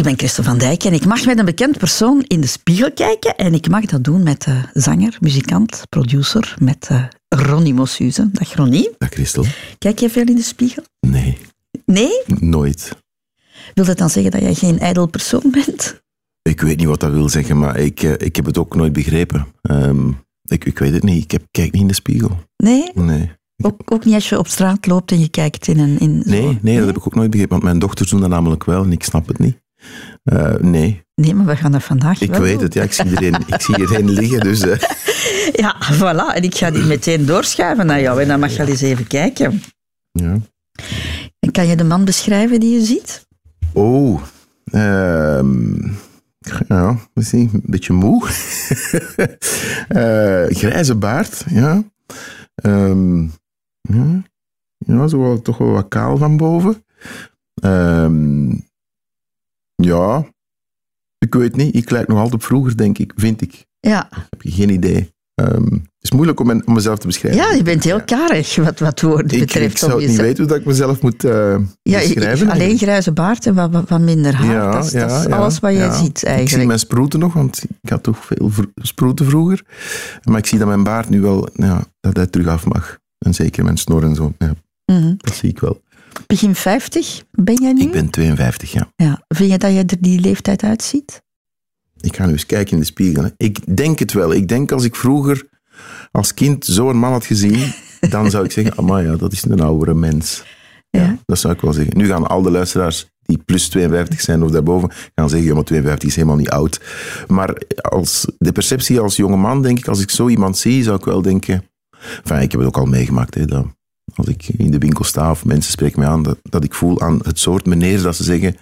Ik ben Christel van Dijk en ik mag met een bekend persoon in de spiegel kijken. En ik mag dat doen met uh, zanger, muzikant, producer, met uh, Ronnie Mossuze. Dag Ronnie. Dag Christel. Kijk je veel in de spiegel? Nee. Nee? Nooit. Wil dat dan zeggen dat jij geen ijdel persoon bent? Ik weet niet wat dat wil zeggen, maar ik, uh, ik heb het ook nooit begrepen. Um, ik, ik weet het niet. Ik heb, kijk niet in de spiegel. Nee? Nee. Ook, ook niet als je op straat loopt en je kijkt in een... In nee, nee, dat heb ik ook nooit begrepen. Want mijn dochters doen dat namelijk wel en ik snap het niet. Uh, nee. Nee, maar we gaan dat vandaag Ik wel weet doen. het, ja. Ik zie iedereen, ik zie iedereen liggen, dus... Uh. Ja, voilà. En ik ga die meteen doorschuiven naar jou. En dan mag je al eens even kijken. Ja. En kan je de man beschrijven die je ziet? Oh, um, ja, misschien een beetje moe. uh, grijze baard, ja. Um, ja. Ja, zo wel, toch wel wat kaal van boven. Um, ja, ik weet niet. Ik lijk nog altijd op vroeger, denk ik, vind ik. Ja. Heb je geen idee. Um, het is moeilijk om, om, mezelf te beschrijven. Ja, je bent heel karig wat, wat woorden ik, betreft. Ik zou niet weten hoe ik mezelf moet uh, ja, beschrijven. Ik, alleen grijze baard en wat, wat minder haar. Ja, dat is, ja, dat is alles wat je ziet eigenlijk. Ik zie mijn sproeten nog, want ik had toch veel sproeten vroeger. Maar ik zie dat mijn baard nu wel, ja, dat hij terug af mag. En zeker mijn snor en zo. Ja, mm -hmm. Dat zie ik wel. Begin 50 ben jij nu? Ik ben 52, ja. ja. Vind je dat je er die leeftijd uitziet? Ik ga nu eens kijken in de spiegel. Hè. Ik denk het wel. Ik denk als ik vroeger als kind zo'n man had gezien, dan zou ik zeggen, amai, ja, dat is een oudere mens. Ja. ja. dat zou ik wel zeggen. Nu gaan al de luisteraars die plus 52 zijn of daarboven, gaan zeggen, ja, maar 52 is helemaal niet oud. Maar als de perceptie als jonge man, denk ik, als ik zo iemand zie, zou ik wel denken, enfin, ik heb het ook al meegemaakt, hè, dat als ik in de winkel sta of mensen spreken mij aan, dat, dat ik voel aan het soort meneer dat ze zeggen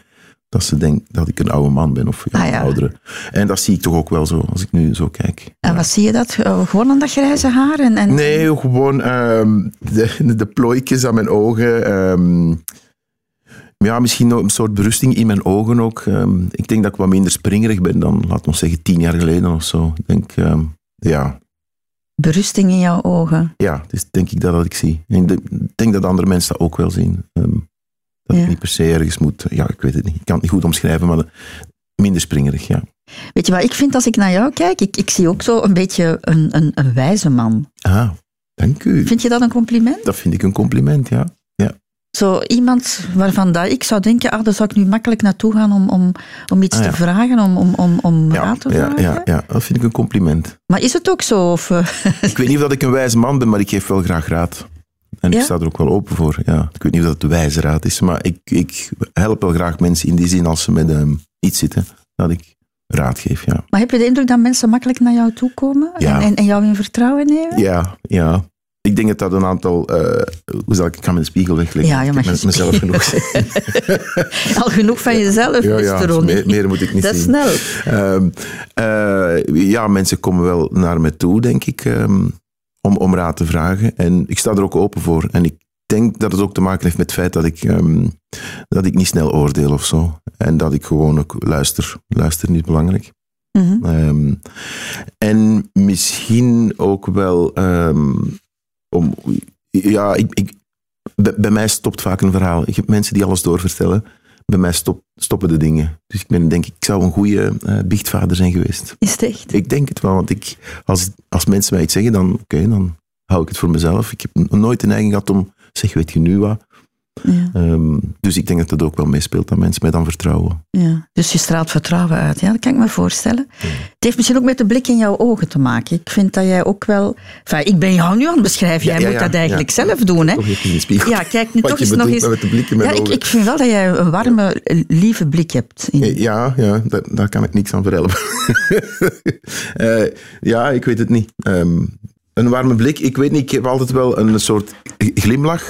dat ze denken dat ik een oude man ben of ja, ah, ja. oudere. En dat zie ik toch ook wel zo, als ik nu zo kijk. En ja. wat zie je dat? Gewoon aan dat grijze haar? En, en... Nee, gewoon um, de, de plooitjes aan mijn ogen. Um, ja, misschien een soort berusting in mijn ogen ook. Um, ik denk dat ik wat minder springerig ben dan, laat ons zeggen, tien jaar geleden of zo. Ik denk, ja, berusting in jouw ogen. Ja, dus denk ik dat dat ik zie. Ik denk dat andere mensen dat ook wel zien. Um, dat ja. ik niet per se ergens moet... Ja, ik weet het niet. Ik kan het niet goed omschrijven, maar minder springerig, ja. Weet je wat ik vind als ik naar jou kijk? Ik, ik zie ook zo een beetje een, een, een wijze man. Ah, dank u. Vind je dat een compliment? Dat vind ik een compliment, ja. Zo iemand waarvan dat ik zou denken, ah, daar zou ik nu makkelijk naartoe gaan om, om, om iets Ah, ja. te vragen, om, om, om, om Ja, raad te vragen. ja, ja, dat vind ik een compliment. Maar is het ook zo? Of, eh, Ik weet niet of dat ik een wijze man ben, maar ik geef wel graag raad. En ik sta er ook wel open voor. Ja. Ik weet niet of dat de wijze raad is, maar ik, ik help wel graag mensen in die zin als ze met ehm, iets zitten, dat ik raad geef. Ja, maar heb je de indruk dat mensen makkelijk naar jou toe komen Ja. en, en, en jou in vertrouwen nemen? ja. ja. Ik denk dat dat een aantal... eh, hoe zal ik... Ik ga mijn spiegel wegleggen. Ja, je ik mag heb met je mezelf genoeg. Al genoeg van jezelf, Ja, ja, meer, meer moet ik niet Dat is zien. snel. Ehm, eh, ja, mensen komen wel naar me toe, denk ik, ehm, om, om raad te vragen. En ik sta er ook open voor. En ik denk dat het ook te maken heeft met het feit dat ik, ehm, dat ik niet snel oordeel of zo. En dat ik gewoon ook luister. Luister niet belangrijk. Mhm. En misschien ook wel om. Ja, ik, ik, bij, bij mij stopt vaak een verhaal. Ik heb mensen die alles doorvertellen. Bij mij stop, stoppen de dingen. Dus ik ben, denk ik, ik zou een goede eh, biechtvader zijn geweest. Is het echt? Ik denk het wel, want ik, als, als mensen mij iets zeggen, dan, oké, dan hou ik het voor mezelf. Ik heb nooit de neiging gehad om, zeg, weet je nu wat? Ja, Ehm, dus ik denk dat dat ook wel meespeelt, dat mensen mij dan vertrouwen. ja. Dus je straalt vertrouwen uit. Ja, dat kan ik me voorstellen. Het heeft misschien ook met de blik in jouw ogen te maken. Ik vind dat jij ook wel... Enfin, ik ben jou nu aan het beschrijven. Ja, jij ja, moet ja, dat eigenlijk ja. zelf doen. Hè? Ja, kijk nu Wat toch eens nog eens... met de blik in mijn ja, ik, ogen. ik vind wel dat jij een warme, lieve blik hebt. In... Ja, ja daar, daar kan ik niks aan verhelpen. Eh, ja, ik weet het niet. Ehm, een warme blik, ik weet niet, ik heb altijd wel een soort glimlach.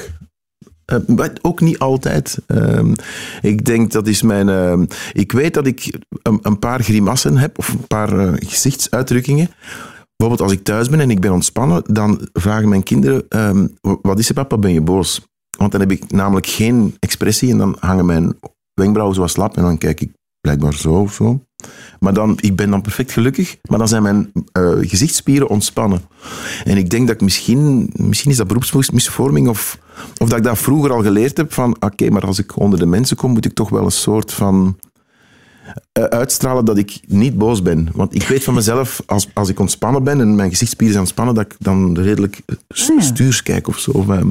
Eh, maar ook niet altijd. Ehm, ik denk dat is mijn. ehm, ik weet dat ik een, een paar grimassen heb, of een paar eh, gezichtsuitdrukkingen. Bijvoorbeeld als ik thuis ben en ik ben ontspannen, dan vragen mijn kinderen: ehm, Wat is er, papa? Ben je boos? Want dan heb ik namelijk geen expressie en dan hangen mijn wenkbrauwen zo wat slap en dan kijk ik blijkbaar zo of zo. Maar dan, ik ben dan perfect gelukkig, maar dan zijn mijn eh, gezichtsspieren ontspannen. En ik denk dat ik misschien, misschien is dat beroepsmisvorming of, of dat ik dat vroeger al geleerd heb van, oké, maar als ik onder de mensen kom, moet ik toch wel een soort van eh, uitstralen dat ik niet boos ben. Want ik weet van mezelf, als, als ik ontspannen ben en mijn gezichtspieren zijn ontspannen, dat ik dan redelijk Ah, stuurs kijk of zo. Of, ehm,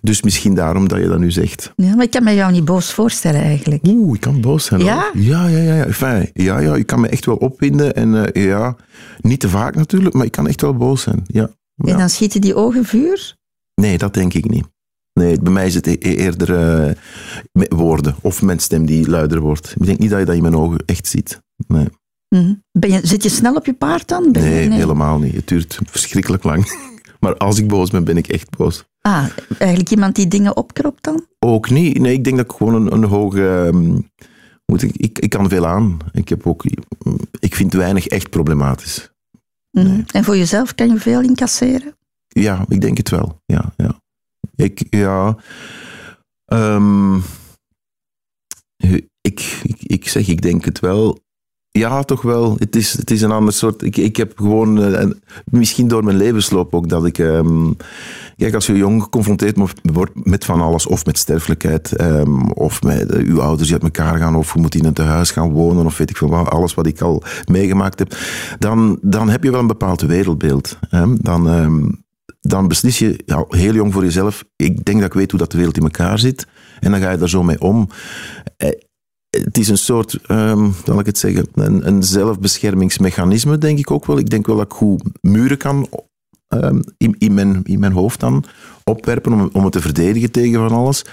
dus misschien daarom dat je dat nu zegt. Ja, maar ik kan me jou niet boos voorstellen eigenlijk. Oeh, ik kan boos zijn. Ja? hoor. Ja, ja, ja. Ja, Enfin, ja, ja, ik kan me echt wel opwinden. En eh, ja, niet te vaak natuurlijk, maar ik kan echt wel boos zijn. Ja. Ja. En dan schieten die ogen vuur? Nee, dat denk ik niet. Nee, bij mij is het e- eerder eh, met woorden of mijn stem die luider wordt. Ik denk niet dat je dat in mijn ogen echt ziet. Nee, Mhm. Ben je, zit je snel op je paard dan? Ben je- nee, helemaal niet. Het duurt verschrikkelijk lang. Maar als ik boos ben, ben ik echt boos. Ah, eigenlijk iemand die dingen opkropt dan? Ook niet. Nee, ik denk dat ik gewoon een, een hoge... ehm, moet ik, ik, ik kan veel aan. Ik, heb ook, ik vind weinig echt problematisch. Mhm. En voor jezelf kan je veel incasseren? Ja, ik denk het wel. Ja, ja. Ik, ja. ehm, ik, ik, ik zeg, ik denk het wel. Ja, toch wel. Het is, het is een ander soort. Ik, ik heb gewoon, eh, en misschien door mijn levensloop ook, dat ik. ehm, kijk, als je jong geconfronteerd wordt met van alles, of met sterfelijkheid, ehm, of met eh, uw ouders die uit elkaar gaan, of je moet in een tehuis gaan wonen, of weet ik veel wat, alles wat ik al meegemaakt heb, dan, dan heb je wel een bepaald wereldbeeld. Hè? Dan, ehm, dan beslis je heel jong voor jezelf. Ik denk dat ik weet hoe dat de wereld in elkaar zit. En dan ga je daar zo mee om. Het is een soort, ehm zal ik het zeggen, een, een zelfbeschermingsmechanisme, denk ik ook wel. Ik denk wel dat ik goed muren kan ehm, in, in, mijn, in mijn hoofd dan opwerpen om, om het te verdedigen tegen van alles.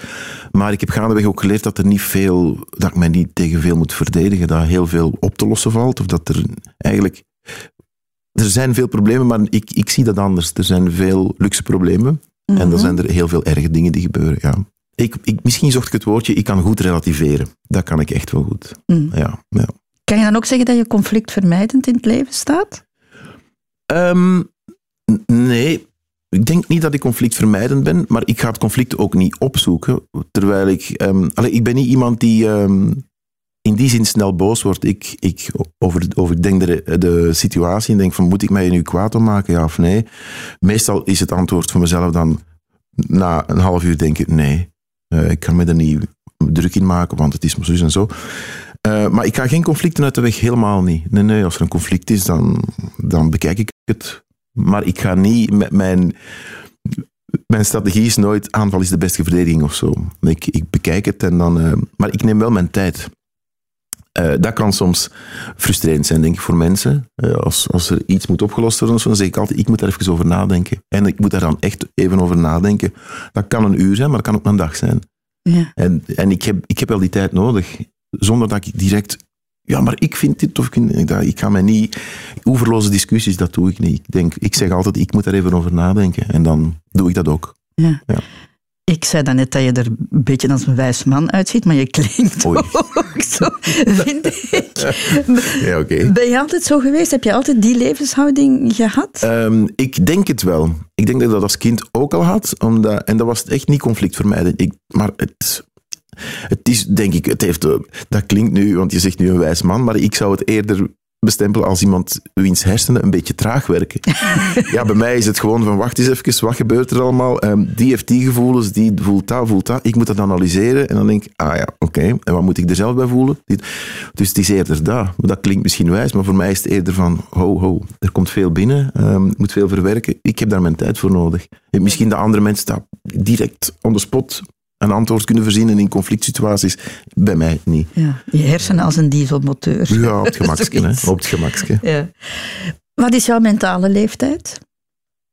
Maar ik heb gaandeweg ook geleerd dat er niet veel, dat ik mij niet tegen veel moet verdedigen, dat heel veel op te lossen valt. Of dat er eigenlijk er zijn veel problemen, maar ik, ik zie dat anders. Er zijn veel luxe problemen. En Mhm. dan zijn er heel veel erge dingen die gebeuren. Ja. Ik, ik, misschien zocht ik het woordje, ik kan goed relativeren. Dat kan ik echt wel goed. Mhm. Ja, ja. Kan je dan ook zeggen dat je conflictvermijdend in het leven staat? Ehm, nee, ik denk niet dat ik conflictvermijdend ben, maar ik ga het conflict ook niet opzoeken. Terwijl ik... allee, ik ben niet iemand die ehm, in die zin snel boos wordt. Ik, ik over, overdenk de, de situatie en denk van, moet ik mij nu kwaad om maken, ja of nee? Meestal is het antwoord van mezelf dan, na een half uur denken, nee, eh, ik kan me er niet druk in maken, want het is maar zo en zo. Eh, maar ik ga geen conflicten uit de weg, helemaal niet. Nee, nee, als er een conflict is, dan, dan bekijk ik het. Maar ik ga niet met mijn... Mijn strategie is nooit aanval is de beste verdediging of zo. Ik, ik bekijk het en dan... eh, maar ik neem wel mijn tijd. Eh, dat kan soms frustrerend zijn, denk ik, voor mensen. Eh, als, als er iets moet opgelost worden, dan zeg ik altijd, ik moet daar even over nadenken. En ik moet daar dan echt even over nadenken. Dat kan een uur zijn, maar dat kan ook een dag zijn. Ja. En, en ik, heb, ik heb wel die tijd nodig. Zonder dat ik direct... Ja, maar ik vind dit of ik, vind dat. ik ga mij niet... Oeverloze discussies, dat doe ik niet. Ik, denk, ik zeg altijd, ik moet daar even over nadenken. En dan doe ik dat ook. Ja. Ja. Ik zei daarnet dat je er een beetje als een wijs man uitziet, maar je klinkt Oei. ook zo, vind ik. Ja. Ben je altijd zo geweest? Heb je altijd die levenshouding gehad? Ehm, ik denk het wel. Ik denk dat ik dat als kind ook al had. Omdat, en dat was echt niet conflictvermijdend. Ik, maar het, het is, denk ik, het heeft, eh, dat klinkt nu, want je zegt nu een wijs man, maar ik zou het eerder bestempelen als iemand wiens hersenen een beetje traag werken. ja, bij mij is het gewoon van, wacht eens even, wat gebeurt er allemaal? Ehm, die heeft die gevoelens, die voelt dat, voelt dat. Ik moet dat analyseren en dan denk ik, ah ja, oké, en wat moet ik er zelf bij voelen? Dus het is eerder dat. Dat klinkt misschien wijs, maar voor mij is het eerder van, ho, ho, er komt veel binnen, ik moet veel verwerken. Ik heb daar mijn tijd voor nodig. En misschien de andere mensen daar direct on the spot een antwoord kunnen verzinnen in conflict situaties. Bij mij niet. Ja, je hersenen als een dieselmoteur. Ja, op het gemakske. hè. Op het gemakske. Ja. Wat is jouw mentale leeftijd?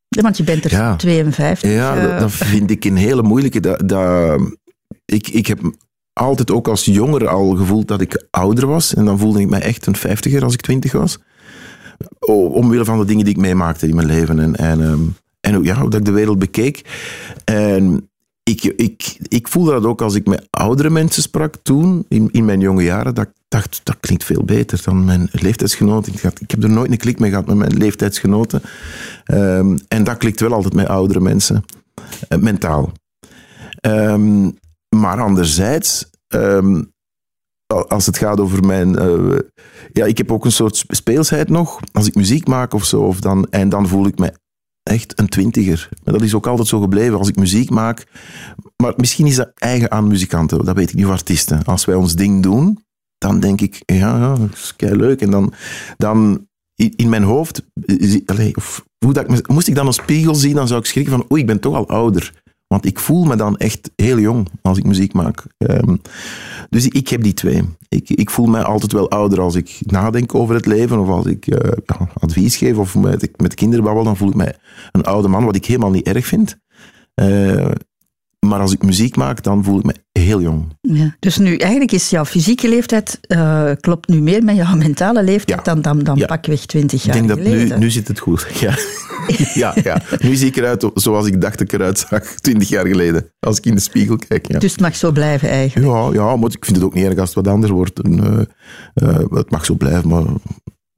Want je bent er Ja. 52. Ja, eh, dat, dat vind ik een hele moeilijke. Dat, dat, ik, ik heb altijd ook als jonger al gevoeld dat ik ouder was. En dan voelde ik mij echt een vijftiger als ik twintig was. Omwille van de dingen die ik meemaakte in mijn leven. En, en, ehm, en ja, hoe dat ik de wereld bekeek. En ik, ik, ik voelde dat ook als ik met oudere mensen sprak toen, in, in mijn jonge jaren. Dat ik dacht, dat klinkt veel beter dan mijn leeftijdsgenoten. Ik, heb er nooit een klik mee gehad met mijn leeftijdsgenoten. Ehm, en dat klikt wel altijd met oudere mensen. Eh, mentaal. Ehm, maar anderzijds, ehm, al- als het gaat over mijn. eh, ja, ik heb ook een soort sp- speelsheid nog. Als ik muziek maak of zo, of dan, en dan voel ik me echt een twintiger. Maar dat is ook altijd zo gebleven. Als ik muziek maak. Maar misschien is dat eigen aan muzikanten, dat weet ik niet, of artiesten. Als wij ons ding doen, dan denk ik, ja, ja dat is kei leuk. En dan, dan in, mijn hoofd, eh, allez, hoe dat moest ik dan een spiegel zien, dan zou ik schrikken van, oei, ik ben toch al ouder. Want ik voel me dan echt heel jong als ik muziek maak. Um, dus ik heb die twee. Ik, ik voel me altijd wel ouder als ik nadenk over het leven of als ik uh, advies geef of met, met kinderen babbel, dan voel ik mij een oude man, wat ik helemaal niet erg vind. Uh, maar als ik muziek maak, dan voel ik me heel jong. Ja, dus nu, eigenlijk is jouw fysieke leeftijd, uh, klopt nu meer met jouw mentale leeftijd dan, dan, dan ja. pakweg 20 jaar Ik denk dat nu, nu zit het goed. Ja. ja, ja, nu zie ik eruit zoals ik dacht dat ik eruit zag 20 jaar geleden. Als ik in de spiegel kijk. Ja. Dus het mag zo blijven eigenlijk? Ja, ja maar ik vind het ook niet erg als het wat anders wordt. En, uh, uh, het mag zo blijven, maar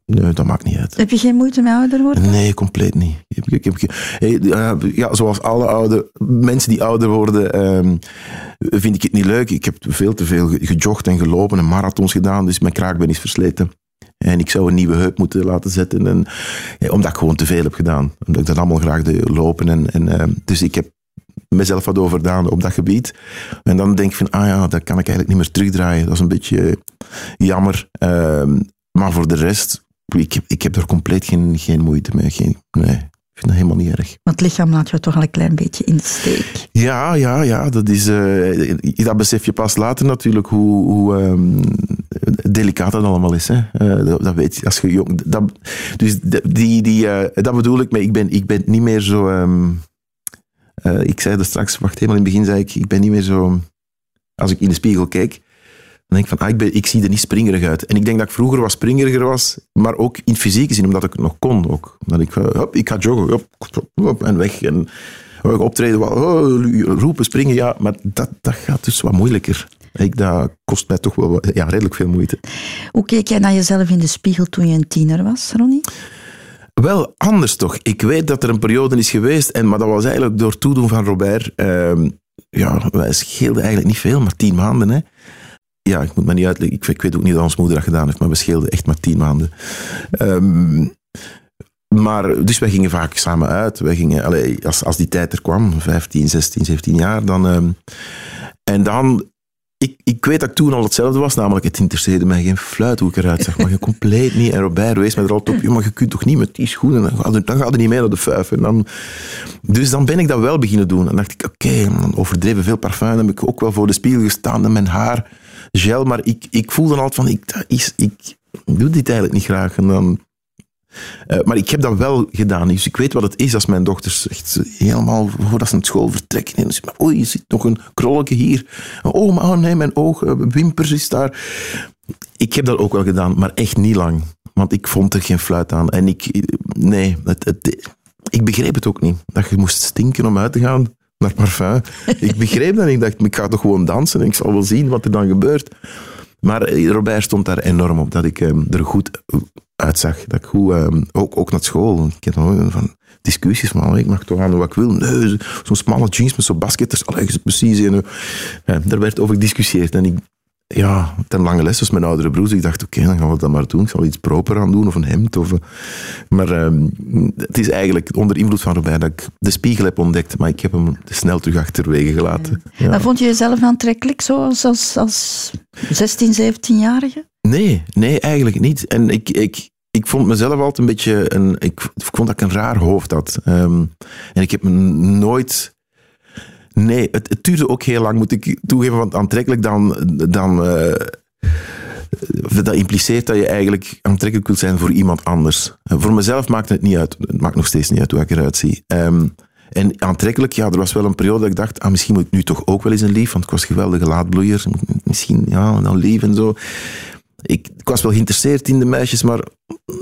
Nee, dat maakt niet uit. Heb je geen moeite met ouder worden? Nee, compleet niet. Ik, ik, ik, ja, zoals alle oude mensen die ouder worden, um, vind ik het niet leuk. Ik heb veel te veel gejogd en gelopen en marathons gedaan, dus mijn kraakbeen is versleten. En ik zou een nieuwe heup moeten laten zetten, en, ja, omdat ik gewoon te veel heb gedaan. Omdat ik dat allemaal graag deed, lopen. En, en, uh, dus ik heb mezelf wat overdaan op dat gebied. En dan denk ik van, ah ja, dat kan ik eigenlijk niet meer terugdraaien. Dat is een beetje jammer. Uh, maar voor de rest ik heb, ik heb er compleet geen, geen moeite mee. Geen, nee, ik vind dat helemaal niet erg. Maar het lichaam laat je toch al een klein beetje in de steek. Ja, ja, ja. Dat, is, uh, dat besef je pas later natuurlijk hoe, hoe um, delicaat dat allemaal is. Hè. Uh, dat, dat, weet je als je jong... Dat, dus die, die, uh, dat bedoel ik, maar ik ben, ik ben niet meer zo... Um, ik zei er straks, wacht, helemaal in het begin zei ik, ik ben niet meer zo... Als ik in de spiegel kijk, dan denk ik van, ah, ik, ben, ik zie er niet springerig uit. En ik denk dat ik vroeger wat springeriger was, maar ook in fysieke zin, omdat ik het nog kon. Ook. Dat ik, hop, ik ga joggen, hop, hop, en weg. En optreden, oh, roepen, springen, ja. Maar dat, dat gaat dus wat moeilijker. Ik, dat kost mij toch wel ja, redelijk veel moeite. Hoe keek jij naar jezelf in de spiegel toen je een tiener was, Ronnie? Wel anders toch. Ik weet dat er een periode is geweest, en, maar dat was eigenlijk door toedoen van Robert. Uh, ja, wij scheelden eigenlijk niet veel, maar tien maanden. Hè ja, ik moet me niet uitleggen. Ik, ik, weet ook niet wat ons moeder dat gedaan heeft, maar we scheelden echt maar tien maanden. Um, maar, dus wij gingen vaak samen uit. Wij gingen, als, als die tijd er kwam, 15, 16, 17 jaar, dan... Um, en dan... Ik, ik weet dat ik toen al hetzelfde was, namelijk het interesseerde mij geen fluit hoe ik eruit zag, maar je compleet niet. En Robert wees mij er altijd op, maar je kunt toch niet met die schoenen, dan gaat, dan gaat niet mee naar de vijf. En dan, dus dan ben ik dat wel beginnen doen. En dacht ik, oké, overdreven veel parfum, dan heb ik ook wel voor de spiegel gestaan en mijn haar gel, maar ik, ik voel dan altijd van, ik, dat is, ik doe dit eigenlijk niet graag. En dan, uh, maar ik heb dat wel gedaan. Dus ik weet wat het is als mijn dochters echt helemaal voordat ze naar school vertrekken. En ze zeggen, oei, je zit nog een krolletje hier. Oh, maar oh nee, mijn oog, uh, wimpers is daar. Ik heb dat ook wel gedaan, maar echt niet lang. Want ik vond er geen fluit aan. En ik, nee, het, het, ik begreep het ook niet. Dat je moest stinken om uit te gaan naar parfum. ik begreep dat. Ik dacht, ik ga toch gewoon dansen en ik zal wel zien wat er dan gebeurt. Maar eh, Robert stond daar enorm op, dat ik um, er goed uitzag. Dat ik goed, um, ook, ook naar school. Ik heb dan van discussies van, ik mag toch aan wat ik wil. Zo'n smalle jeans met zo'n basketters. Allee, precies. En, uh, daar werd over gediscussieerd. En ik, ja, ten lange les was mijn oudere broer. ik dacht, oké, dan gaan we dat maar doen. Ik zal iets proper aan doen, of een hemd. Of, maar um, het is eigenlijk onder invloed van Robert dat ik de spiegel heb ontdekt. Maar ik heb hem snel terug achterwege gelaten. Ja. Vond je jezelf aantrekkelijk zo als, als, als 16, 17-jarige? Nee, nee, eigenlijk niet. En ik, ik, ik vond mezelf altijd een beetje... Een, ik, ik vond dat ik een raar hoofd had. Um, en ik heb me nooit Nee, het, het, duurde ook heel lang, moet ik toegeven, want aantrekkelijk dan... dan uh, dat impliceert dat je eigenlijk aantrekkelijk wilt zijn voor iemand anders. Voor mezelf maakt het niet uit. Het maakt nog steeds niet uit hoe ik eruit zie. Um, en aantrekkelijk, ja, er was wel een periode dat ik dacht, ah, misschien moet ik nu toch ook wel eens een lief, want ik was geweldige laadbloeier. Misschien, ja, dan lief en zo. Ik, was wel geïnteresseerd in de meisjes, maar eh,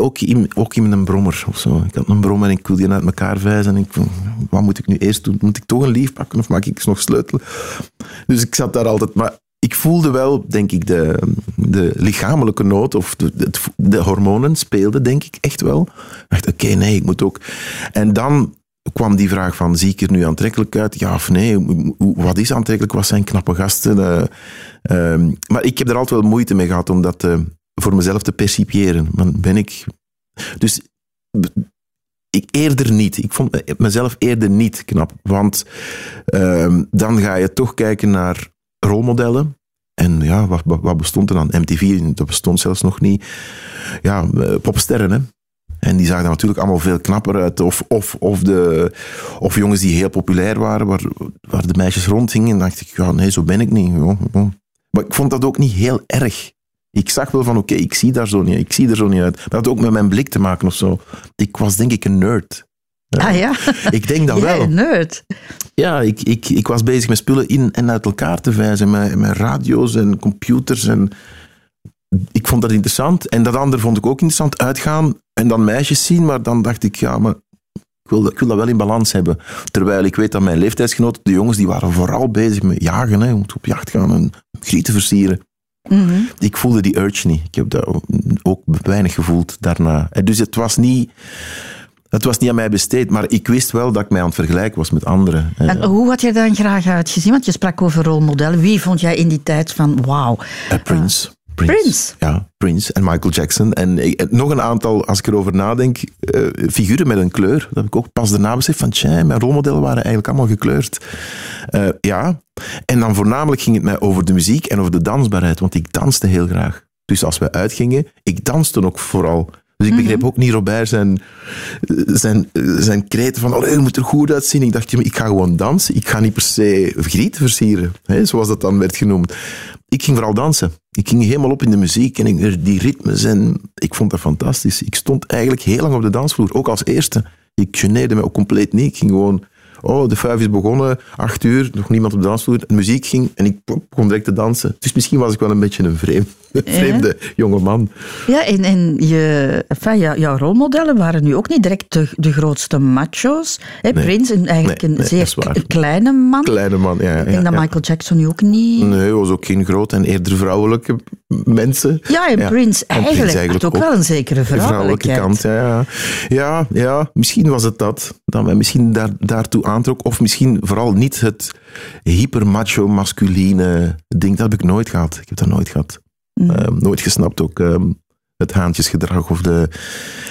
ook in, ook in een brommer of zo. Ik had een brommer en ik wilde die uit elkaar vijzen. En ik, wat moet ik nu eerst doen? Moet ik toch een lief pakken of maak ik nog sleutelen? Dus ik zat daar altijd... Maar ik voelde wel, denk ik, de, de lichamelijke nood of de, de, hormonen speelden, denk ik, echt wel. Ik dacht, oké, nee, ik moet ook... En dan kwam die vraag van, zie ik er nu aantrekkelijk uit? Ja of nee? Wat is aantrekkelijk? Wat zijn knappe gasten? Uh, uh, maar ik heb er altijd wel moeite mee gehad om dat... Uh, voor mezelf te percipiëren. Dan ben ik... Dus ik eerder niet. Ik vond mezelf eerder niet knap. Want uh, dan ga je toch kijken naar rolmodellen. En ja, wat, wat, bestond er dan? MTV, dat bestond zelfs nog niet. Ja, eh, popsterren, hè. En die zagen er natuurlijk allemaal veel knapper uit. Of, of, of, de, of jongens die heel populair waren, waar, waar de meisjes rondgingen. En dacht ik, ja, nee, zo ben ik niet. Maar ik vond dat ook niet heel erg. Ik zag wel van, oké, ik zie daar zo niet, ik zie er zo niet uit. Maar dat had ook met mijn blik te maken of zo. Ik was denk ik een nerd. Ah ja? Ik denk dat wel. een nerd. Ja, ik, ik, ik was bezig met spullen in en uit elkaar te vijzen. Met, met radio's en computers. En ik vond dat interessant. En dat andere vond ik ook interessant. Uitgaan en dan meisjes zien. Maar dan dacht ik, ja, maar ik wil, dat- ik wil dat wel in balans hebben. Terwijl ik weet dat mijn leeftijdsgenoten, de jongens, die waren vooral bezig met jagen. Hè, om op jacht gaan en grieten versieren. Mhm. Ik voelde die urge niet. Ik heb dat ook weinig gevoeld daarna. En Dus het was niet... Het was niet aan mij besteed, maar ik wist wel dat ik mij aan het vergelijken was met anderen. En hoe had je dan graag uitgezien? Want je sprak over rolmodellen. Wie vond jij in die tijd van wauw? Eh, Prince. Prince. Prince? Ja, Prince en Michael Jackson. En eh, nog een aantal, als ik erover nadenk, eh, figuren met een kleur. Dat heb ik ook pas daarna beseft van, tja, mijn rolmodellen waren eigenlijk allemaal gekleurd. Eh, ja, en dan voornamelijk ging het mij over de muziek en over de dansbaarheid, want ik danste heel graag. Dus als we uitgingen, ik danste ook vooral. Dus ik begreep ook niet Robert zijn, zijn, zijn kreten van, je moet er goed uitzien. Ik dacht, ik ga gewoon dansen. Ik ga niet per se grieten versieren, hè, zoals dat dan werd genoemd. Ik ging vooral dansen. Ik ging helemaal op in de muziek en ik, die ritmes en ik vond dat fantastisch. Ik stond eigenlijk heel lang op de dansvloer, ook als eerste. Ik geneerde me ook compleet niet. Ik ging gewoon, oh, de vijf is begonnen, acht uur, nog niemand op de dansvloer. De muziek ging en ik begon direct te dansen. Dus misschien was ik wel een beetje een vreemde, vreemde jonge man. Ja, en, en je, enfin, jouw rolmodellen waren nu ook niet direct de, de grootste macho's. Hè, Nee. Prince, een, eigenlijk Nee, een nee, zeer kleine man. Kleine man, ja. ja, ik denk dat. Michael Jackson nu ook niet... Nee, was ook geen groot en eerder vrouwelijke mensen. Ja, en. Prince En Prince eigenlijk, had ook, ook. wel een zekere vrouwelijke kant. Ja, ja, ja, misschien was het dat. Dat mij misschien daar, daartoe aantrok. Of misschien vooral niet het hyper-macho, masculine ding. Dat heb ik nooit gehad. Ik heb dat nooit gehad. Mm. Ehm, nooit gesnapt ook. ehm, het haantjesgedrag of de...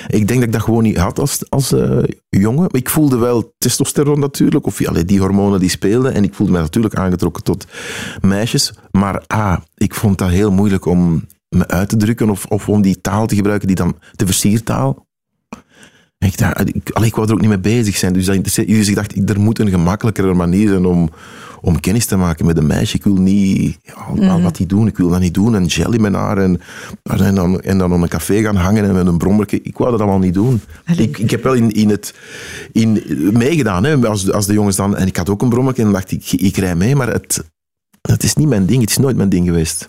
Ik denk dat ik dat gewoon niet had als, als eh, jongen. Ik voelde wel testosteron natuurlijk, of allee, die hormonen die speelden. En ik voelde mij natuurlijk aangetrokken tot meisjes. Maar ah, ik vond dat heel moeilijk om me uit te drukken of, of om die taal te gebruiken, die dan de versiertaal. En Ik, dacht, ik, allee, ik wou er ook niet mee bezig zijn. Dus, dat dus ik dacht, er moet een gemakkelijkere manier zijn om, om kennis te maken met een meisje. Ik wil niet ja, wat die doen, ik wil dat niet doen. En in mijn haar en, en, dan, en dan op een café gaan hangen en met een brommerke. Ik wou dat allemaal niet doen. Allee. Ik, ik heb wel in, in het, in, meegedaan hè, als, als de jongens dan. En ik had ook een brommerke en dan dacht ik, ik rij mee, maar het, het is niet mijn ding. Het is nooit mijn ding geweest.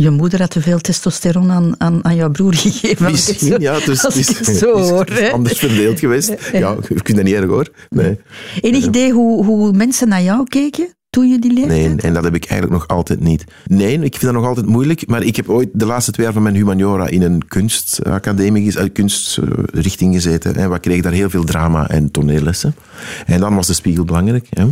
Je moeder had te veel testosteron aan, aan, aan jouw broer gegeven. ik Misschien, zo- ja. Dus, het ik is, het zo is- hoor. is anders verdeeld geweest. Ja, je kunt dat niet erg hoor. Nee. Enig idee hoe, hoe mensen naar jou keken toen je die leeftijd Nee, en dat heb ik eigenlijk nog altijd niet. Nee, ik vind dat nog altijd moeilijk. Maar ik heb ooit de laatste twee jaar van mijn humaniora in een kunstacademie, eh, kunstrichting gezeten. En we kregen daar heel veel drama en toneellessen. En dan was de spiegel belangrijk. Hè.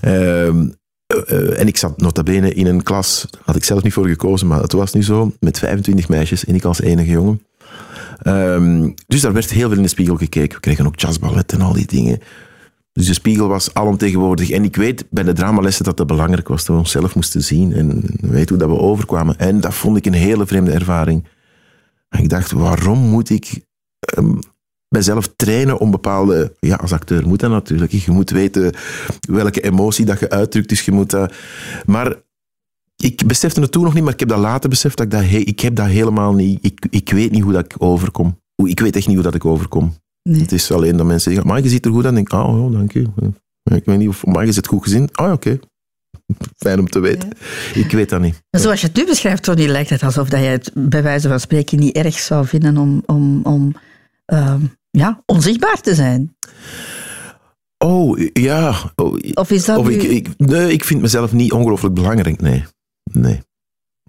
Ehm, eh, eh, en ik zat nota bene in een klas, had ik zelf niet voor gekozen, maar het was nu zo, met 25 meisjes en ik als enige jongen. Ehm, dus daar werd heel veel in de spiegel gekeken. We kregen ook jazzballet en al die dingen. Dus de spiegel was alomtegenwoordig. En ik weet bij de dramalessen dat dat belangrijk was, dat we onszelf moesten zien en weten hoe dat we overkwamen. En dat vond ik een hele vreemde ervaring. En ik dacht, waarom moet ik ehm, mezelf trainen om bepaalde... Ja, als acteur moet dat natuurlijk. Je moet weten welke emotie dat je uitdrukt, dus je moet dat... Maar ik besefte het toen nog niet, maar ik heb dat later beseft. Dat ik, dat, he- ik heb dat helemaal niet... Ik, ik weet niet hoe dat ik overkom. Hoe- Ik weet echt niet hoe dat ik overkom. Nee. Het is alleen dat mensen zeggen, maar je ziet er goed aan. denk ik, oh, oh, dank je. Ik weet niet of, maar je zit goed gezien. Ah, ja, oké. Fijn om te weten. Ik weet dat niet. Zoals je het nu beschrijft, Tony, lijkt het alsof dat je het bij wijze van spreken niet erg zou vinden om, om, om ehm, ja, onzichtbaar te zijn. Oh, ja. Oh, Of is dat of ik, ik, nee, ik vind mezelf niet ongelooflijk belangrijk. Nee. nee.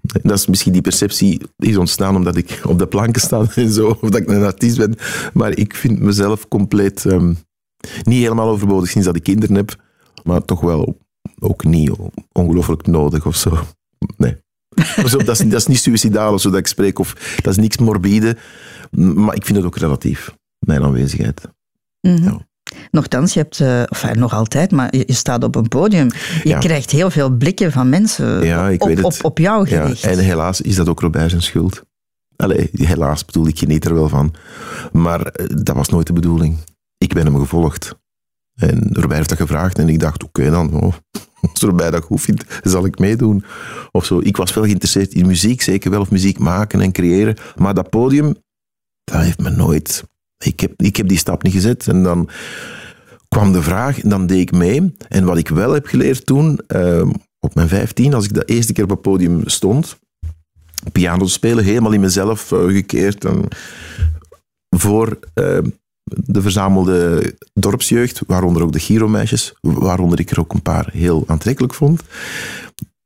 Dat is misschien die perceptie is ontstaan omdat ik op de planken sta en zo, of dat ik een artiest ben. Maar ik vind mezelf compleet ehm, niet helemaal overbodig sinds dat ik kinderen heb, maar toch wel ook niet ongelooflijk nodig of zo. Nee. Zo, dat, is, dat is niet suicidaal of zo dat ik spreek, of dat is niks morbide, maar ik vind het ook relatief, mijn aanwezigheid. Ja. Nochtans, je hebt, uh, of nog altijd, maar je, staat op een podium. Je krijgt heel veel blikken van mensen ja, ik op, weet het. Op, op jou gericht. Ja, en helaas is dat ook Robert zijn schuld. Allee, helaas bedoel ik, geniet er wel van. Maar eh, dat was nooit de bedoeling. Ik ben hem gevolgd. En Robert heeft dat gevraagd en ik dacht, oké dan, oh, als Robert dat goed vindt, zal ik meedoen. Of zo. Ik was wel geïnteresseerd in muziek, zeker wel, of muziek maken en creëren. Maar dat podium, dat heeft me nooit... Ik heb, ik heb die stap niet gezet. En dan kwam de vraag en dan deed ik mee. En wat ik wel heb geleerd toen, uh, op mijn vijftien, als ik de eerste keer op het podium stond, piano spelen, helemaal in mezelf uh, gekeerd. En voor uh, de verzamelde dorpsjeugd, waaronder ook de Giro-meisjes, waaronder ik er ook een paar heel aantrekkelijk vond.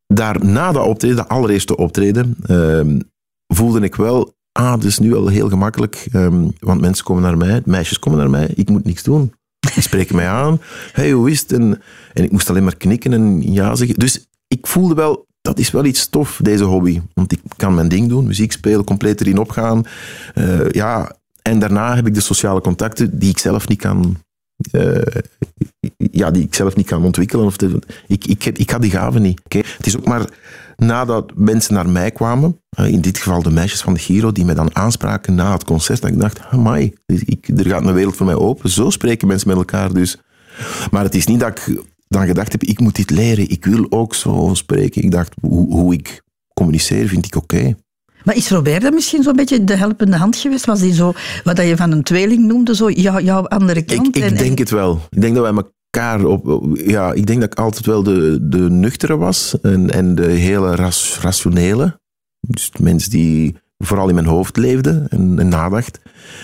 Daarna dat optreden, de allereerste optreden, uh, voelde ik wel, ah, is nu al heel gemakkelijk, um, want mensen komen naar mij, meisjes komen naar mij, ik moet niks doen. Die spreken mij aan. Hey, hoe is het? En, en ik moest alleen maar knikken en ja zeggen. Dus ik voelde wel, dat is wel iets tof, deze hobby. Want ik kan mijn ding doen, muziek spelen, compleet erin opgaan. Uh, ja, en daarna heb ik de sociale contacten die ik zelf niet kan... Uh, ja, die ik zelf niet kan ontwikkelen. Of ik, ik, ik had die gaven niet. Okay? Het is ook maar nadat mensen naar mij kwamen, eh, in dit geval de meisjes van de Giro, die mij dan aanspraken na het concert, dat ik dacht, amai, ik, er gaat een wereld voor mij open. Zo spreken mensen met elkaar dus. Maar het is niet dat ik dan gedacht heb, ik moet dit leren, ik wil ook zo spreken. Ik dacht, hoe, hoe ik communiceer vind ik oké. Maar is Robert dan misschien zo'n beetje de helpende hand geweest? Was hij zo, wat je van een tweeling noemde, zo jou, jouw andere kant? Ik, ik denk het wel. Ik denk dat wij elkaar op... Ja, ik denk dat ik altijd wel de, de nuchtere was en, en de hele rationele. Dus mensen die vooral in mijn hoofd leefden en, en nadacht.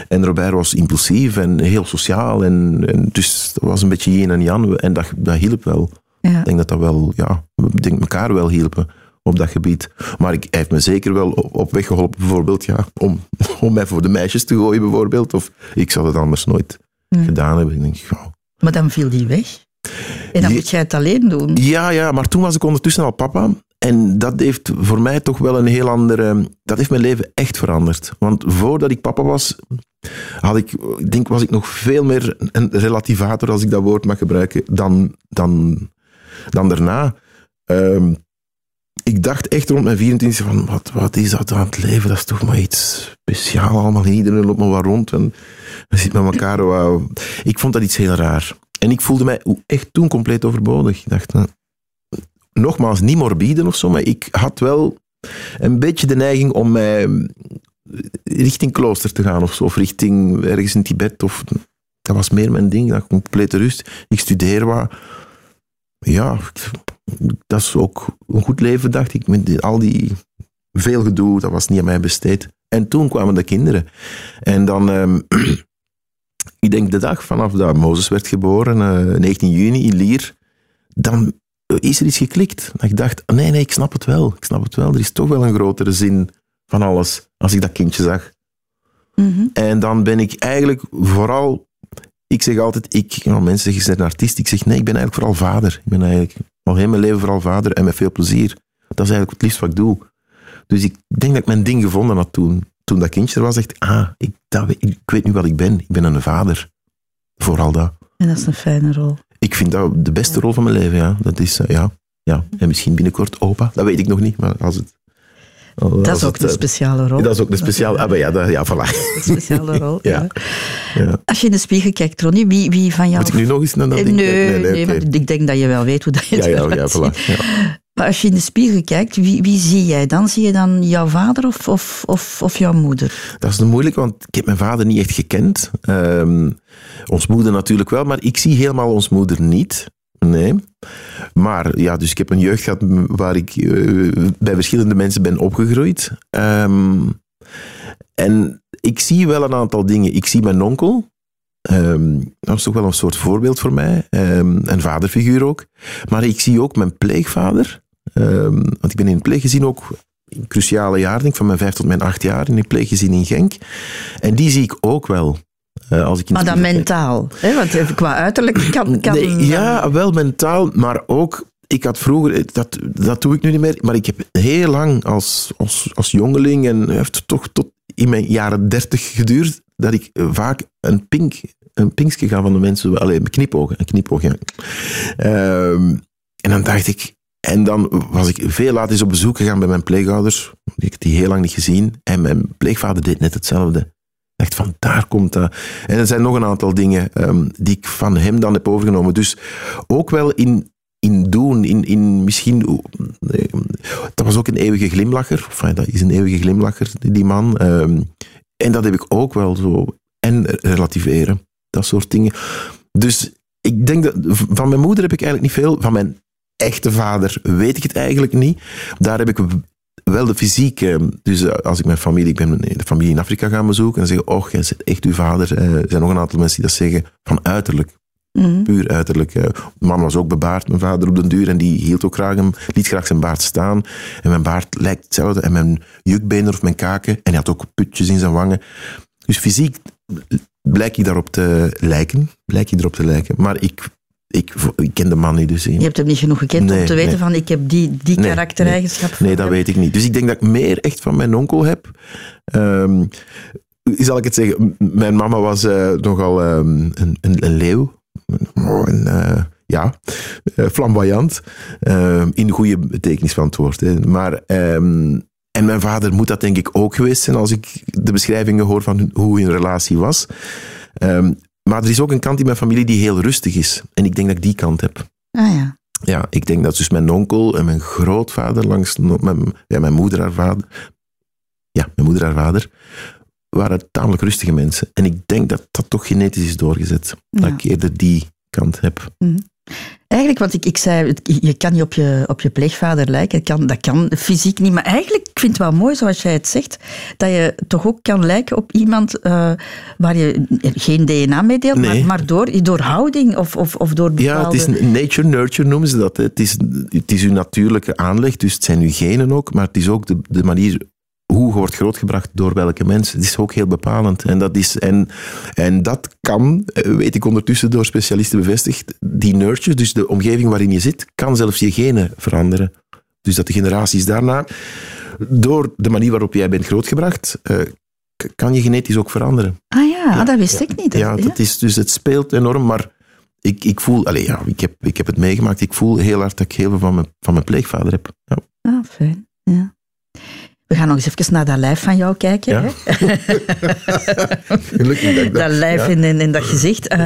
En Robert was impulsief en heel sociaal. En, en dus dat was een beetje yin en yang. En dat, dat hielp wel. Ja. Ik denk dat dat wel... Ja, ik denk elkaar wel hielpen op dat gebied. Maar ik, hij heeft me zeker wel op weg geholpen, bijvoorbeeld, ja, om, om mij voor de meisjes te gooien, bijvoorbeeld. Of ik zou dat anders nooit gedaan hebben. Ik denk, Maar dan viel die weg? En dan moet jij het alleen doen? Ja, ja, maar toen was ik ondertussen al papa. En dat heeft voor mij toch wel een heel andere... Dat heeft mijn leven echt veranderd. Want voordat ik papa was, had ik, ik denk, was ik nog veel meer een relativator, als ik dat woord mag gebruiken, dan, dan, dan daarna. Um, ik dacht echt rond mijn 24 van, wat, wat is dat aan het leven? Dat is toch maar iets speciaals allemaal. Iedereen loopt maar wat rond en we zitten met elkaar. Wow. Ik vond dat iets heel raar. En ik voelde mij echt toen compleet overbodig. Ik dacht, nou, nogmaals, niet morbide of zo, maar ik had wel een beetje de neiging om mij richting klooster te gaan of zo. Of richting ergens in Tibet. Of, dat was meer mijn ding. Dat complete rust. Ik studeer wat. Ja, dat is ook een goed leven, dacht ik. Met al die veel gedoe, dat was niet aan mij besteed. En toen kwamen de kinderen. En dan, ehm, ik denk de dag vanaf dat Mozes werd geboren, uh, eh, 19 juni in Lier, dan is er iets geklikt. Dat ik dacht, nee, nee, ik snap het wel. Ik snap het wel. Er is toch wel een grotere zin van alles als ik dat kindje zag. Mhm. En dan ben ik eigenlijk vooral ik zeg altijd, ik, nou, mensen zeggen, een artiest. Ik zeg, nee, ik ben eigenlijk vooral vader. Ik ben eigenlijk al heel mijn leven vooral vader en met veel plezier. Dat is eigenlijk het liefst wat ik doe. Dus ik denk dat ik mijn ding gevonden had toen. Toen dat kindje er was, dacht ah, ik, dat, ik weet nu wat ik ben. Ik ben een vader. Vooral dat. En dat is een fijne rol. Ik vind dat de beste rol van mijn leven, ja. Dat is, uh, ja. ja. En misschien binnenkort opa, dat weet ik nog niet. Maar als het dat is ook een eh, speciale rol. Dat is ook een speciale... Ah, ja, dat, ja, voilà. Een speciale rol, ja. ja. Als je in de spiegel kijkt, Ronnie, wie, wie van jou... Moet ik nu nog eens naar dat nee, nee, nee, nee ik denk dat je wel weet hoe dat je ja, ja, ja, voilà. Maar als je in de spiegel kijkt, wie, wie zie jij dan? Zie je dan jouw vader of, of, of, of jouw moeder? Dat is moeilijk, want ik heb mijn vader niet echt gekend. Um, ons moeder natuurlijk wel, maar ik zie helemaal ons moeder niet. Nee. Maar ja, dus ik heb een jeugd gehad waar ik uh, bij verschillende mensen ben opgegroeid. Um, en ik zie wel een aantal dingen. Ik zie mijn onkel. Um, dat is toch wel een soort voorbeeld voor mij. Um, een vaderfiguur ook. Maar ik zie ook mijn pleegvader. want ik ben in een pleeggezin ook cruciale jaar, denk van mijn vijf tot mijn acht jaar, in een pleeggezin in Genk. En die zie ik ook wel. Uh, als ik maar dan mentaal, hè? want qua uiterlijk kan... kan nee, ja, wel mentaal, maar ook... Ik had vroeger, dat, dat doe ik nu niet meer, maar ik heb heel lang als, als, als jongeling, en heeft toch tot in mijn jaren dertig geduurd, dat ik vaak een pink, een pinkje ga van de mensen. Alleen knipogen, een knipoog, ja. Ehm, en dan dacht ik, en dan was ik veel later eens op bezoek gegaan bij mijn pleegouders. Ik had die heel lang niet gezien. En mijn pleegvader deed net hetzelfde. Van, daar komt dat. En er zijn nog een aantal dingen um, die ik van hem dan heb overgenomen. Dus ook wel in, in doen, in, in misschien... Dat was ook een eeuwige glimlacher. Enfin, dat is een eeuwige glimlacher, die man. Um, en dat heb ik ook wel zo. En relativeren, dat soort dingen. Dus ik denk dat... Van mijn moeder heb ik eigenlijk niet veel. Van mijn echte vader weet ik het eigenlijk niet. Daar heb ik wel de fysiek. Dus eh, als ik mijn familie, ik ben de familie in Afrika gaan bezoeken en zeggen, oh, jij zit echt uw vader. Eh, er zijn nog een aantal mensen die dat zeggen van uiterlijk. Mm. Puur uiterlijk. Mijn man was ook bebaard, mijn vader op den duur. En die hield ook graag, hem, liet graag zijn baard staan. En mijn baard lijkt hetzelfde. En mijn jukbenen of mijn kaken. En hij had ook putjes in zijn wangen. Dus fysiek blijk je daarop te lijken. Blijk je erop te lijken. Maar ik ik, ik, ken de man niet dus. Je hebt hem niet genoeg gekend om te weten van ik heb die, die nee, karaktereigenschap. Nee, dat weet ik niet. Dus ik denk dat ik meer echt van mijn onkel heb. Um, zal ik het zeggen, mijn mama was uh, nogal um, een, een, een, leeuw. Een, uh, ja, uh, flamboyant. in de goede betekenis van het woord. Hè. Maar, um, en mijn vader moet dat denk ik ook geweest zijn als ik de beschrijvingen hoor van hoe hun relatie was. Um, maar er is ook een kant in mijn familie die heel rustig is. En ik denk dat ik die kant heb. Ah ja. Ja, ik denk dat dus mijn onkel en mijn grootvader langs mijn, ja, mijn moeder haar vader. Ja, mijn moeder haar vader. Waren tamelijk rustige mensen. En ik denk dat dat toch genetisch is doorgezet. Dat ik eerder die kant heb. Mm Eigenlijk, want ik, ik zei, je kan niet op je, op je pleegvader lijken, dat kan, dat kan fysiek niet. Maar eigenlijk, ik vind het wel mooi, zoals jij het zegt, dat je toch ook kan lijken op iemand uh, waar je geen DNA mee deelt, nee. maar, maar, door, door houding of, of, of door bepaalde... Ja, het is nature-nurture noemen ze dat. Het is, het is uw natuurlijke aanleg, dus het zijn uw genen ook, maar het is ook de, de manier hoe wordt grootgebracht door welke mensen. Het is ook heel bepalend. En dat, is, en, en dat kan, eh, weet ik ondertussen door specialisten bevestigd, die nurture, dus de omgeving waarin je zit, kan zelfs je genen veranderen. Dus dat de generaties daarna, door de manier waarop jij bent grootgebracht, uh, kan je genetisch ook veranderen. Ah ja, ja dat wist ik niet. Ja, dat is, dus het speelt enorm, maar ik, ik voel, allez, ja, ik, heb, ik heb het meegemaakt, ik voel heel hard dat ik heel veel van mijn, van mijn pleegvader heb. Ja. Ah, fijn. Ja. We gaan nog eens even naar dat lijf van jou kijken. Ja. Gelukkig dat, dat lijf ja. in, in, dat gezicht. Uh,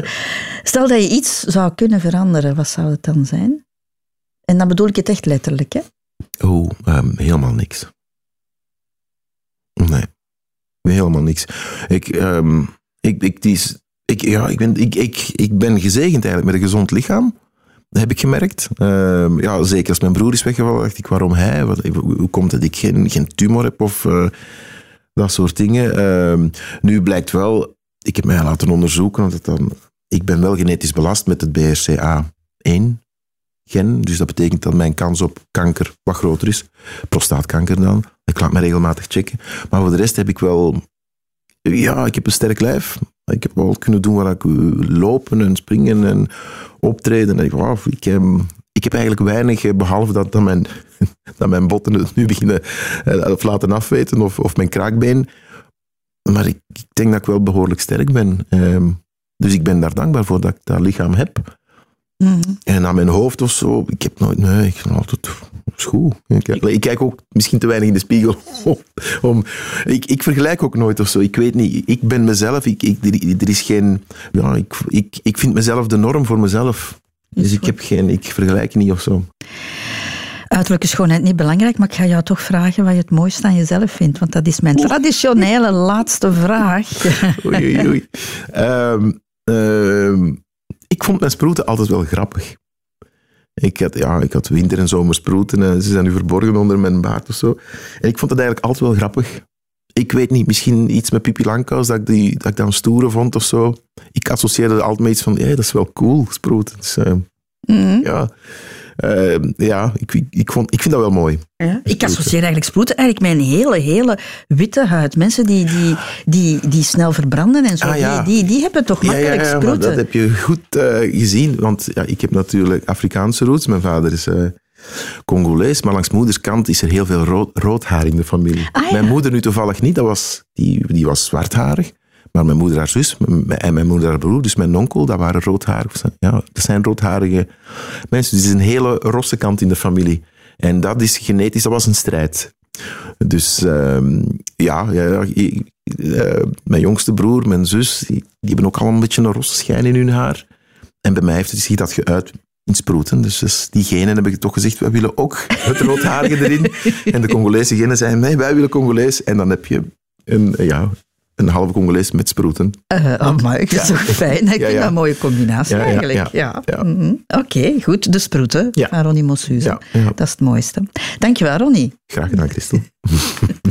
stel dat je iets zou kunnen veranderen, wat zou het dan zijn? En dan bedoel ik het echt letterlijk, hè? Oh, um, helemaal niks. Nee, helemaal niks. Ik, um, ik, ik, die is, ik, ja, ik, ben, ik, ik, ik ben gezegend eigenlijk met een gezond lichaam heb ik gemerkt. Uh, ja, zeker als mijn broer is weggevallen, dacht ik, waarom hij? Wat, hoe komt het dat ik geen, geen tumor heb of uh, dat soort dingen? Uh, nu blijkt wel, ik heb mij laten onderzoeken, want dan, ik ben wel genetisch belast met het BRCA1 gen. Dus dat betekent dat mijn kans op kanker wat groter is. Prostaatkanker dan. Ik laat me regelmatig checken. Maar voor de rest heb ik wel... Ja, ik heb een sterk lijf. Ik heb wel kunnen doen waar ik lopen en springen en optreden. En ik, ik, heb, ik heb eigenlijk weinig, behalve dat, dat, mijn, dat mijn botten het nu beginnen eh, of laten afweten of, of mijn kraakbeen. Maar ik, ik denk dat ik wel behoorlijk sterk ben. Um, dus ik ben daar dankbaar voor dat ik dat lichaam heb. Mm. En aan mijn hoofd of zo, ik heb nooit, nee, ik altijd goed. Ik, ik, kijk ook misschien te weinig in de spiegel. Om, ik, ik vergelijk ook nooit of zo. Ik weet niet, ik ben mezelf. Ik, ik, er, is geen, ja, ik, ik, ik vind mezelf de norm voor mezelf. Dus ik, heb geen, ik vergelijk niet of zo. Uiterlijke schoonheid niet belangrijk, maar ik ga jou toch vragen wat je het mooiste aan jezelf vindt. Want dat is mijn traditionele laatste vraag. Oei, oei, oei. Um, um, ik vond mijn sproeten altijd wel grappig. Ik had, ja, ik had winter- en zomersproeten en ze zijn nu verborgen onder mijn baard of zo. En ik vond het eigenlijk altijd wel grappig. Ik weet niet, misschien iets met Pipi Langkous, dat ik, die, dat ik dan stoere vond of zo. Ik associeerde altijd met iets van, ja, dat is wel cool, sproeten. Dus, uh, mm. Ja, uh, ja ik, ik, vond, ik vind dat wel mooi. Ja, ik associeer eigenlijk sproeten eigenlijk met een hele, hele witte huid. Mensen die, die, die, die snel verbranden en zo, ah, ja. die, die, die hebben toch makkelijk ja, ja, sproeten. dat heb je goed uh, gezien, want ja, ik heb natuurlijk Afrikaanse roots. Mijn vader is uh, Congolees, maar langs moeders kant is er heel veel rood, rood haar in de familie. Ah, Mijn moeder nu toevallig niet, dat was, die, die was zwartharig. Maar mijn moeder, haar zus en mijn moeder, broer, dus mijn onkel, dat waren roodharige. Ja, dat zijn roodharige mensen. Dus is een hele rosse kant in de familie. En dat is genetisch, dat was een strijd. Dus ehm, ja, ja, uh, mijn jongste broer, mijn zus, die, die, hebben ook al een beetje een rosse schijn in hun haar. En bij mij heeft het zich dat geuit in sproeten. Dus, dus die genen heb ik toch gezegd, wij willen ook het roodharige erin. En de Congolese genen zijn, nee, wij willen Congolees. En dan heb je een, ja, een halve Congolees met sproeten. Uh, maar ik vind het toch fijn. Ik vind dat een mooie combinatie eigenlijk. Ja, mhm. Oké, goed. De sproeten van Ronnie Mossuze. Dat is het mooiste. Dankjewel, Ronnie. Graag gedaan, Christel.